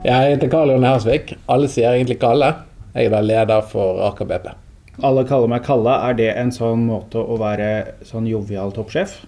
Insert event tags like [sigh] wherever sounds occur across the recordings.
Jeg heter Karl Jon Hersvik. Alle sier egentlig Kalle. Jeg er da leder for Aker BP. Alle kaller meg Kalle. Er det en sånn måte å være sånn jovial toppsjef?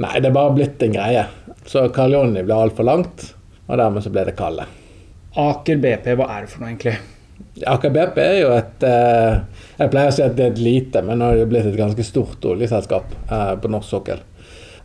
Nei, det er bare blitt en greie. Så Karl Jonny ble altfor langt, og dermed så ble det Kalle. Aker BP, hva er det for noe egentlig? Aker BP er jo et eh, Jeg pleier å si at det er et lite, men nå er det blitt et ganske stort oljeselskap eh, på norsk sokkel.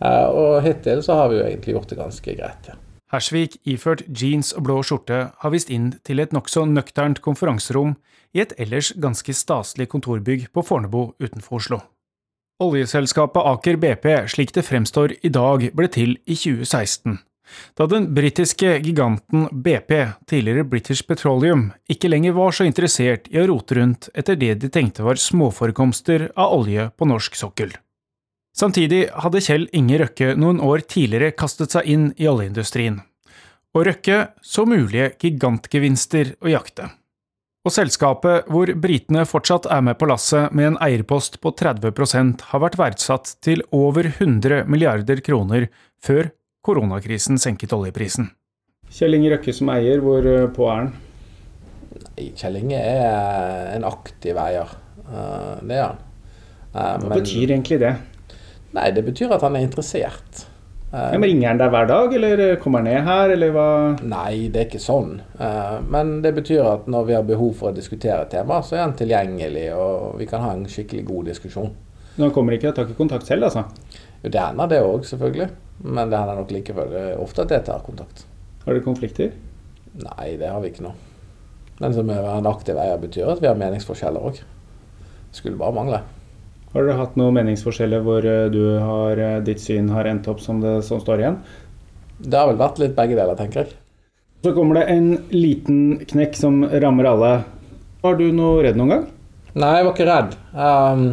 Eh, og hittil så har vi jo egentlig gjort det ganske greit. ja. Hersvik, iført jeans og blå skjorte, har vist inn til et nokså nøkternt konferanserom i et ellers ganske staselig kontorbygg på Fornebu utenfor Oslo. Oljeselskapet Aker BP, slik det fremstår i dag, ble til i 2016. Da den britiske giganten BP, tidligere British Petroleum, ikke lenger var så interessert i å rote rundt etter det de tenkte var småforekomster av olje på norsk sokkel. Samtidig hadde Kjell Inge Røkke noen år tidligere kastet seg inn i oljeindustrien, og Røkke så mulige gigantgevinster å jakte. Og selskapet, hvor britene fortsatt er med på lasset med en eierpost på 30% har vært verdsatt til over 100 milliarder kroner før koronakrisen senket oljeprisen. Kjell Inge Røkke som eier, hvor eh, på er han? Kjell Inge er en aktiv eier. Eh, det er han. Hva Hva betyr egentlig det? Nei, det betyr at han er interessert. Ja, men Ringer han deg hver dag, eller kommer han ned her, eller hva? Nei, det er ikke sånn. Eh, men det betyr at når vi har behov for å diskutere et tema, så er han tilgjengelig, og vi kan ha en skikkelig god diskusjon. Men han kommer ikke og tar ikke kontakt selv, altså? Jo, det hender det òg, selvfølgelig. Men det hender nok likevel ofte at jeg tar kontakt. Har dere konflikter? Nei, det har vi ikke nå. Men som en aktiv eier betyr at vi har meningsforskjeller òg. Skulle bare mangle. Har dere hatt noen meningsforskjeller hvor eh, du har, eh, ditt syn har endt opp som det som står igjen? Det har vel vært litt begge deler, tenker jeg. Så kommer det en liten knekk som rammer alle. Var du noe redd noen gang? Nei, jeg var ikke redd. Um,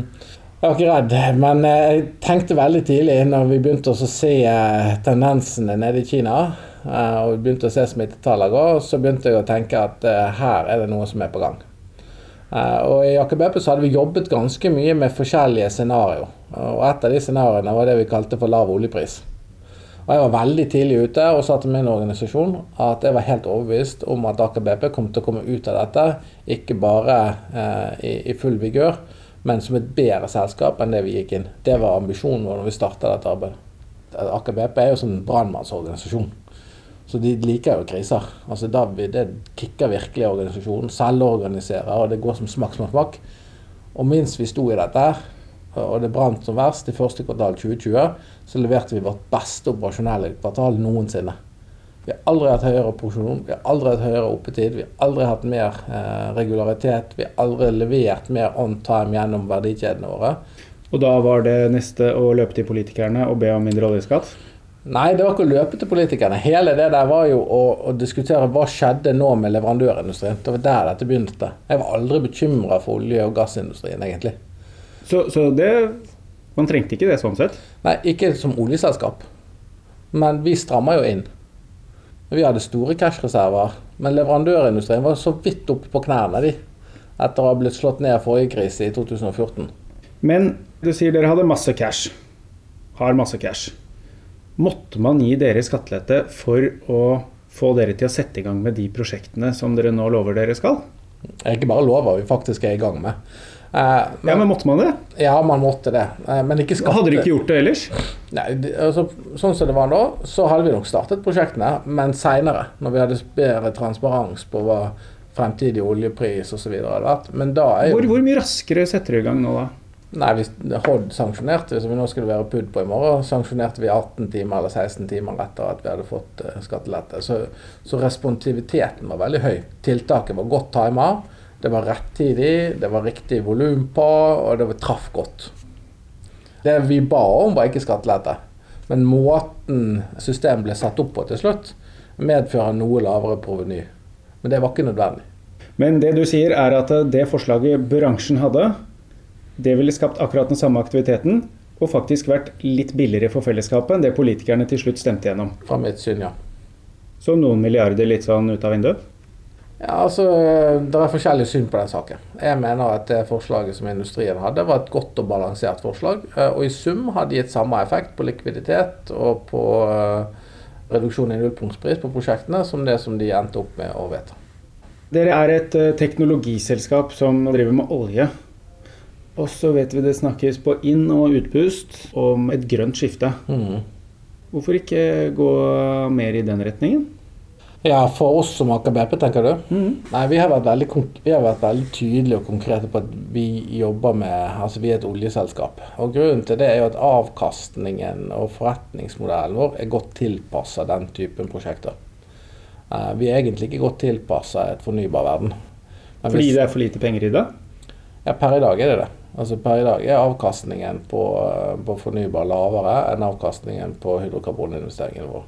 jeg var ikke redd, men jeg tenkte veldig tidlig, når vi begynte å se eh, tendensene nede i Kina, og vi begynte å se smittetallene gå, så begynte jeg å tenke at her er det noe som er på gang. Eh, og I Aker så hadde vi jobbet ganske mye med forskjellige scenarioer. Og et av de scenarioene var det vi kalte for lav oljepris. Og Jeg var veldig tidlig ute og sa til min organisasjon at jeg var helt overbevist om at Aker BP kom til å komme ut av dette, ikke bare eh, i, i, full vigør, men som et bedre selskap enn det vi gikk inn. Det var ambisjonen vår når vi starta dette arbeidet. Aker BP er jo som en brannmannsorganisasjon. Så de liker jo kriser. Altså da, Det kicker virkelig organisasjonen. Selvorganiserer, og det går som smakk, smakk, smakk. Og mens vi sto i dette, og det brant som verst i første kvartal 2020, så leverte vi vårt beste operasjonelle kvartal noensinne. Vi har aldri hatt høyere produksjon, vi har aldri hatt høyere oppetid, vi har aldri hatt mer eh, regularitet. Vi har aldri levert mer on time gjennom verdikjedene våre. Og da var det neste å løpe til politikerne og be om mindre oljeskatt? Nei, det var ikke å løpe til politikerne. Hele det der var jo å, å, diskutere hva skjedde nå med leverandørindustrien. Det var der dette begynte. Jeg var aldri bekymra for olje- og gassindustrien, egentlig. Så, så, det Man trengte ikke det sånn sett? Nei, ikke som oljeselskap. Men vi stramma jo inn. Vi hadde store cashreserver. Men leverandørindustrien var så vidt oppe på knærne, de. Etter å ha blitt slått ned forrige krise i 2014. Men du sier dere hadde masse cash. Har masse cash. Måtte man gi dere skattelette for å få dere til å sette i gang med de prosjektene som dere nå lover dere skal? Ikke bare lover, vi faktisk er i gang med. Eh, men, ja, men Måtte man det? Ja, man måtte det. Eh, men ikke skatte... Hadde dere ikke gjort det ellers? Nei, altså, Sånn som det var nå, så hadde vi nok startet prosjektene, men seinere. Når vi hadde bedre transparens på hva fremtidig oljepris osv. hadde vært. Men da er jo... hvor, hvor mye raskere setter dere i gang nå, da? Nei, hvis Hod sanksjonerte, som vi nå skulle være PUD på i morgen, sanksjonerte vi 18 timer eller 16 timer etter at vi hadde fått uh, skattelette. Så, så, responsiviteten var veldig høy. Tiltaket var godt tima. Det var rettidig, det var riktig volum på, og det traff godt. Det vi ba om, var ikke skattelette. Men måten systemet ble satt opp på til slutt, medfører noe lavere proveny. Men det var ikke nødvendig. Men det du sier, er at det forslaget bransjen hadde, det ville skapt akkurat den samme aktiviteten, og faktisk vært litt billigere for fellesskapet enn det politikerne til slutt stemte gjennom. Fra mitt syn, ja. Så noen milliarder litt sånn ut av vinduet? Ja, altså, Det er forskjellig syn på den saken. Jeg mener at det forslaget som industrien hadde, var et godt og balansert forslag. Eh, og i sum har de gitt samme effekt på likviditet og på reduksjon i nullpunktspris på prosjektene som det som de endte opp med å vedta. Dere er et eh, teknologiselskap som driver med olje. Og så vet vi det snakkes på inn- og utpust om et grønt skifte. Mm. Hvorfor ikke gå mer i den retningen? Ja, for oss som Aker BP, tenker du? Mm. Nei, vi har, vi har vært veldig tydelige og konkrete på at vi jobber med Altså, vi er et oljeselskap. Og grunnen til det er jo at avkastningen og forretningsmodellen vår er godt tilpassa den typen prosjekter. Eh, Vi er egentlig ikke godt tilpassa et fornybar verden. Men Fordi hvis- det er for lite penger i det? Ja, per i dag er det det. Altså Per i dag er avkastningen på, på fornybar lavere enn avkastningen på hydrokarboninvesteringene våre.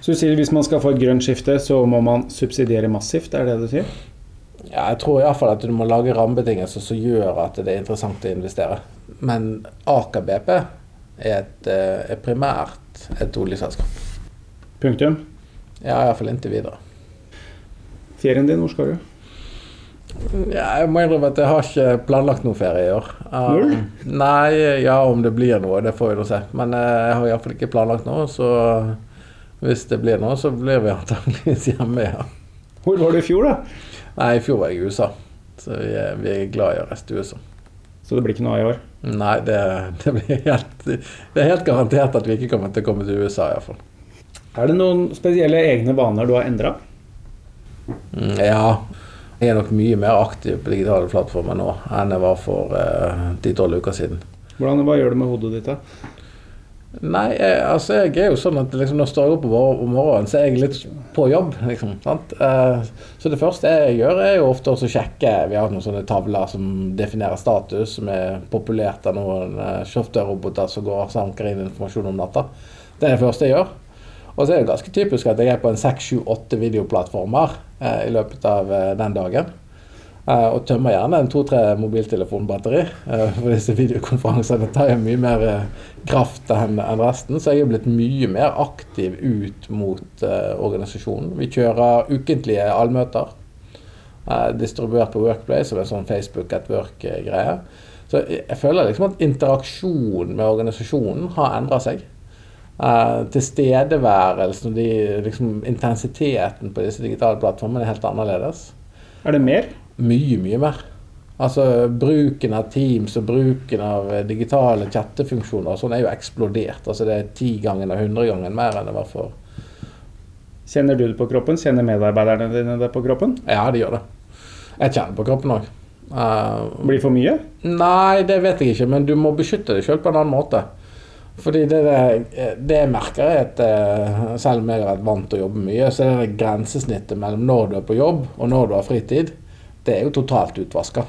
Så du sier at hvis man skal få et grønt skifte, så må man subsidiere massivt? Er det det du sier? Ja, jeg tror iallfall at du må lage rammebetingelser som gjør at det er interessant å investere. Men Aker BP er, et, eh, er primært et oljeselskap. Punktum. Ja, iallfall inntil videre. Ferien din, hvor skal du? Ja, jeg må innrømme at jeg har ikke planlagt noe ferie i år. Um, Null? Nei, ja om det blir noe, det får vi nå se. Men uh, jeg har iallfall ikke planlagt noe, så hvis det blir noe, så blir vi [laughs] antakeligvis hjemme, ja. Hvor var du i fjor, da? Nei, i fjor var jeg i USA, så vi er, vi er glad i å reise til USA. Så det blir ikke noe i år? Nei, det, det blir helt Det er helt garantert at vi ikke kommer til å komme til USA, iallfall. Er det noen spesielle egne vaner du har endra? Mm, ja. Jeg er nok mye mer aktiv på digitale plattformer nå enn jeg var for ti-tolv uker siden. Hvordan, hva gjør du med hodet ditt, da? Nei, jeg, altså jeg er jo sånn at liksom, når jeg står opp om morgenen, så er jeg litt på jobb. liksom, sant? Eh, så det første jeg gjør, er jo ofte å sjekke Vi har noen sånne tavler som definerer status, som er populert av noen uh, software-roboter som går og sanker inn informasjon om natta. Det er det første jeg gjør. Og så er det ganske typisk at jeg er på en seks, sju, åtte videoplattformer eh, i løpet av eh, den dagen. Eh, og tømmer gjerne en to-tre mobiltelefonbatteri. Eh, for disse videokonferansene tar jo mye mer eh, kraft enn en resten. Så jeg er blitt mye mer aktiv ut mot eh, organisasjonen. Vi kjører ukentlige allmøter. Distribuert på Workplace som en sånn Facebook at work-greie. Så jeg, jeg føler liksom at interaksjonen med organisasjonen har endra seg. Eh, tilstedeværelsen og de, liksom, intensiteten på disse digitale plattformene er helt annerledes. Er det mer? Mye, mye mer. Altså Bruken av Teams og bruken av eh, digitale chattefunksjoner og sånn er jo eksplodert. Altså Det er ti ganger og hundre ganger mer enn det var for Kjenner du det på kroppen? Kjenner medarbeiderne dine det på kroppen? Ja, de gjør det. Jeg kjenner på kroppen òg. Blir for mye? nei, det vet jeg ikke, men du må beskytte deg sjøl på en annen måte. Fordi det, det, det jeg merker, er at eh, selv om jeg har vært vant til å jobbe mye, så er det grensesnittet mellom når du er på jobb og når du har fritid, det er jo totalt utvaska.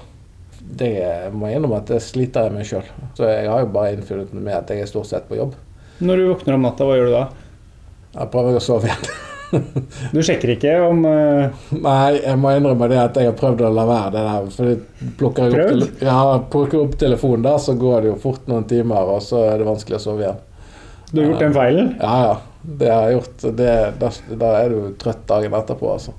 Det må jeg innrømme at det sliter jeg med sjøl. Så jeg har jo bare innfunnet meg med at jeg er stort sett på jobb. Når du våkner om natta, hva gjør du da? Jeg prøver å sove igjen. [laughs] [laughs] Du sjekker ikke om uh... Nei, jeg må innrømme det at jeg har prøvd å la være det der. For plukker jeg opp, ja, plukker opp telefonen der, så går det jo fort noen timer, og så er det vanskelig å sove igjen. du har gjort den feilen? Ja, ja. Det har jeg gjort. Det, da, da er du trøtt dagen etterpå, altså.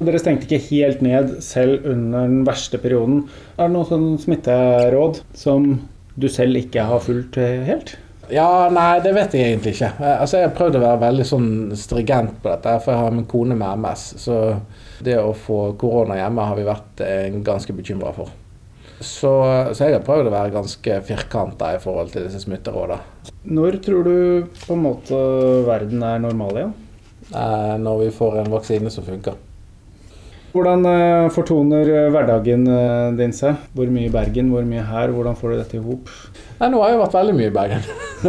Dere stengte ikke helt ned selv under den verste perioden. Er det noen sånn smitteråd som du selv ikke har fulgt eh, helt? Ja, nei, det vet jeg egentlig ikke. Eh, Altså, Jeg har prøvd å være veldig sånn strigent på dette, for jeg har min kone med MS. Så det å få korona hjemme har vi vært eh, ganske bekymra for. Så, så jeg har prøvd å være ganske firkanta i forhold til disse smitterådene. Når tror du på en måte verden er normal igjen? Eh, når vi får en vaksine som funker. Hvordan eh, fortoner eh, hverdagen eh, din seg? Hvor mye i Bergen, hvor mye her? Hvordan får du dette i hop? Nå har jeg vært veldig mye i Bergen.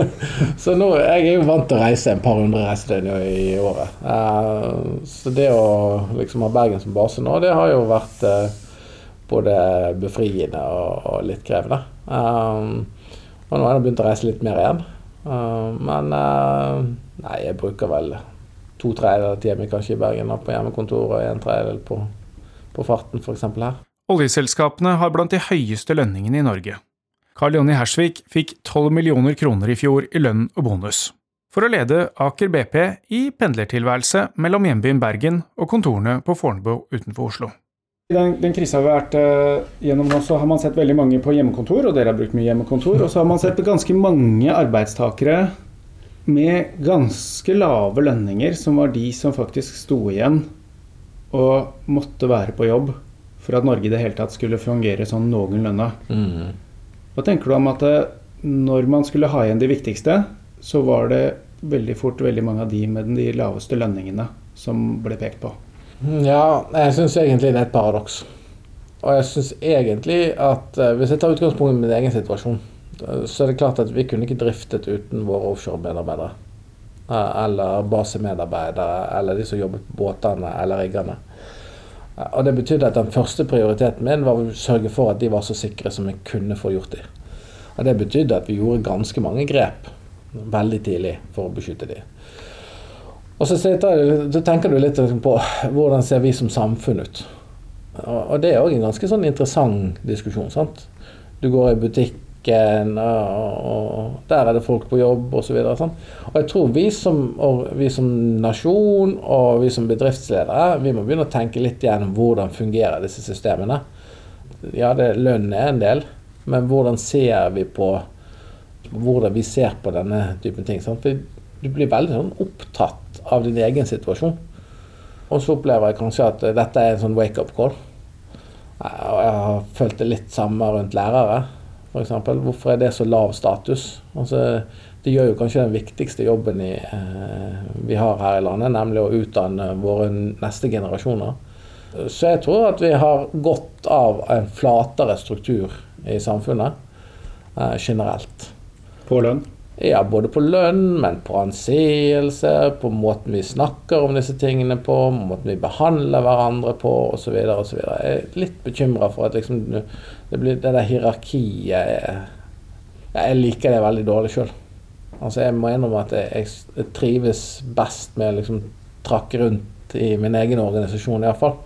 [laughs] så nå, jeg er jo vant til å reise en par hundre reisedøgn i året. Så det å liksom ha Bergen som base nå, det har jo vært både befriende og, litt krevende. Og nå har jeg begynt å reise litt mer igjen. Men nei, jeg bruker vel to tredjedeler til hjemme kanskje i Bergen, og på hjemmekontoret og en tredjedel på, på farten, f.eks. her. Oljeselskapene har blant de høyeste lønningene i Norge. Carl Jonny Hersvik fikk 12 millioner kroner i fjor i lønn og bonus. For å lede Aker BP i pendlertilværelse mellom hjembyen Bergen og kontorene på Fornebu utenfor Oslo. I den, den krisa vi har vært uh, gjennom nå, så har man sett veldig mange på hjemmekontor, og dere har brukt mye hjemmekontor. Og så har man sett ganske mange arbeidstakere med ganske lave lønninger, som var de som faktisk sto igjen og måtte være på jobb for at Norge i det hele tatt skulle fungere sånn noenlunde. Mm. Hva tenker du om at det, når man skulle ha igjen de viktigste, så var det veldig fort veldig mange av de med de laveste lønningene som ble pekt på? Ja, jeg syns egentlig det er et paradoks. Og jeg syns egentlig at eh, hvis jeg tar utgangspunkt i min egen situasjon, eh, så er det klart at vi kunne ikke driftet uten våre offshore-medarbeidere. Eh, Eller basemedarbeidere, eller de som jobbet på båtene eller riggerne. Eh, Og det betydde at den første prioriteten min var å sørge for at de var så sikre som jeg kunne få gjort dem. Og det betydde at vi gjorde ganske mange grep veldig tidlig for å beskytte dem. Og så, tenker du litt på hvordan ser vi som samfunn ut. Og, det er òg en ganske sånn interessant diskusjon. sant? Du går i butikken, og, der er det folk på jobb osv. Og, sånn. og jeg tror vi som, vi som nasjon og vi som bedriftsledere vi må begynne å tenke litt gjennom hvordan fungerer disse systemene. Ja, det, lønn er en del, men hvordan ser vi på hvordan vi ser på denne typen ting. Sant? For du blir veldig sånn opptatt av din egen situasjon. Og så opplever jeg kanskje at dette er en sånn wake-up call. Og jeg har følt det litt samme rundt lærere, f.eks. Hvorfor er det så lav status? Altså, det gjør jo kanskje den viktigste jobben i, eh, vi har her i landet, nemlig å utdanne våre neste generasjoner. Så jeg tror at vi har godt av en flatere struktur i samfunnet eh, generelt. På lønn? Ja, både på lønn, men på anseelse, på måten vi snakker om disse tingene på, måten vi behandler hverandre på, osv. osv. Jeg er litt bekymra for at liksom, det, blir, det der hierarkiet er- Jeg liker det veldig dårlig sjøl. Altså, jeg må innrømme at jeg, jeg trives best med å liksom trakke rundt i min egen organisasjon, iallfall.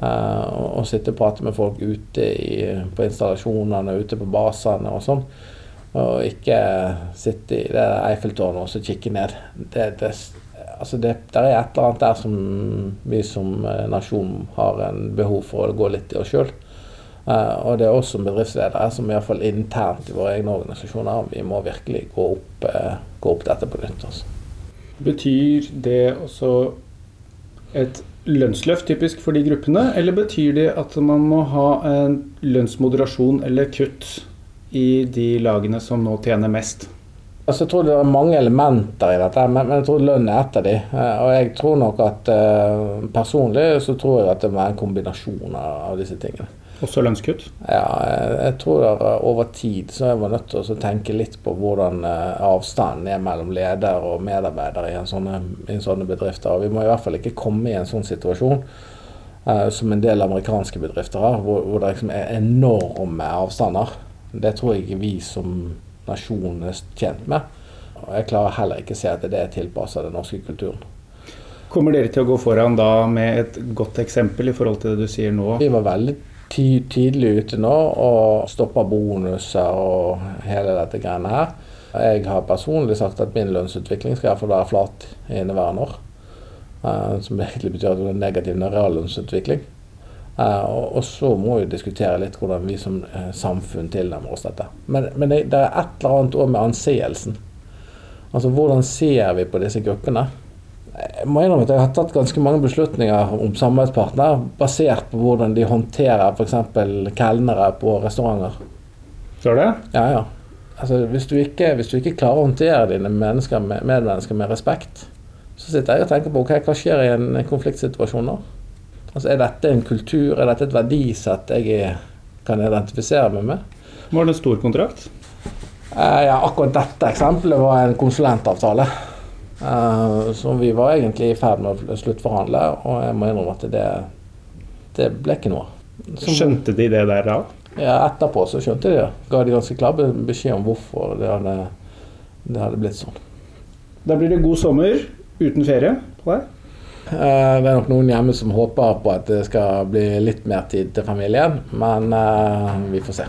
Uh, og, og sitte og prate med folk ute i, på installasjonene, ute på basene og sånn. Og ikke sitte i det Eiffeltårnet og så kikke ned. Det, det, altså det, der er et eller annet der som vi som eh, nasjon har en behov for å gå litt i oss sjøl. og det er oss som bedriftsledere som iallfall internt i våre egne organisasjoner vi må virkelig gå opp, eh, gå opp dette på nytt. Altså. Betyr det også et lønnsløft typisk for de gruppene, eller betyr det at man må ha en lønnsmoderasjon eller kutt i de lagene som nå tjener mest? Altså, jeg tror det er mange elementer i dette, men, men jeg tror lønn er ett av de. Eh, Og jeg tror nok at eh, personlig så tror jeg at det må være en kombinasjon av, disse tingene. Også lønnskutt? Ja, jeg, jeg tror at over tid så er man nødt til å tenke litt på hvordan eh, avstanden er mellom leder og medarbeider i en sånne, i en sånne bedrifter. Og vi må i hvert fall ikke komme i en sånn situasjon eh, som en del amerikanske bedrifter har, hvor, hvor det liksom er enorme avstander. Det tror jeg vi som nasjon er tjent med. Og jeg klarer heller ikke å se at det er tilpassa den norske kulturen. Kommer dere til å gå foran da med et godt eksempel i forhold til det du sier nå? Vi var veldig ti- tidlig ute nå og stoppa bonuser og hele dette greiene her. Jeg har personlig sagt at min lønnsutvikling skal iallfall være flat i inneværende år. Eh, som egentlig betyr at det er en negativ reallønnsutvikling. Eh, og, så må vi diskutere litt hvordan vi som eh, samfunn tilnærmer oss dette. Men, men det, det er et eller annet òg med anseelsen. Altså hvordan ser vi på disse gruppene? Jeg må innrømme at jeg har tatt ganske mange beslutninger om samarbeidspartner basert på hvordan de håndterer f.eks. kelnere på restauranter. Står det? Ja, ja. Altså, hvis, du ikke, hvis du ikke klarer å håndtere dine mennesker med, medmennesker med respekt, så sitter jeg og tenker på okay, hva skjer i en konfliktsituasjon nå? Altså, er dette en kultur, er dette et verdisett jeg kan identifisere meg med? Var det en stor kontrakt? Eh, ja, akkurat dette eksempelet var en konsulentavtale. eh, som vi var egentlig i ferd med å sluttforhandle, og jeg må innrømme at det, det ble ikke noe. Som- Skjønte de det der da? Ja, etterpå så skjønte de det. Ga de ganske klar beskjed om hvorfor det hadde, det hadde blitt sånn. Da blir det god sommer uten ferie på deg. Eh, Det er nok noen hjemme som håper på at det skal bli litt mer tid til familien, men eh, vi får se.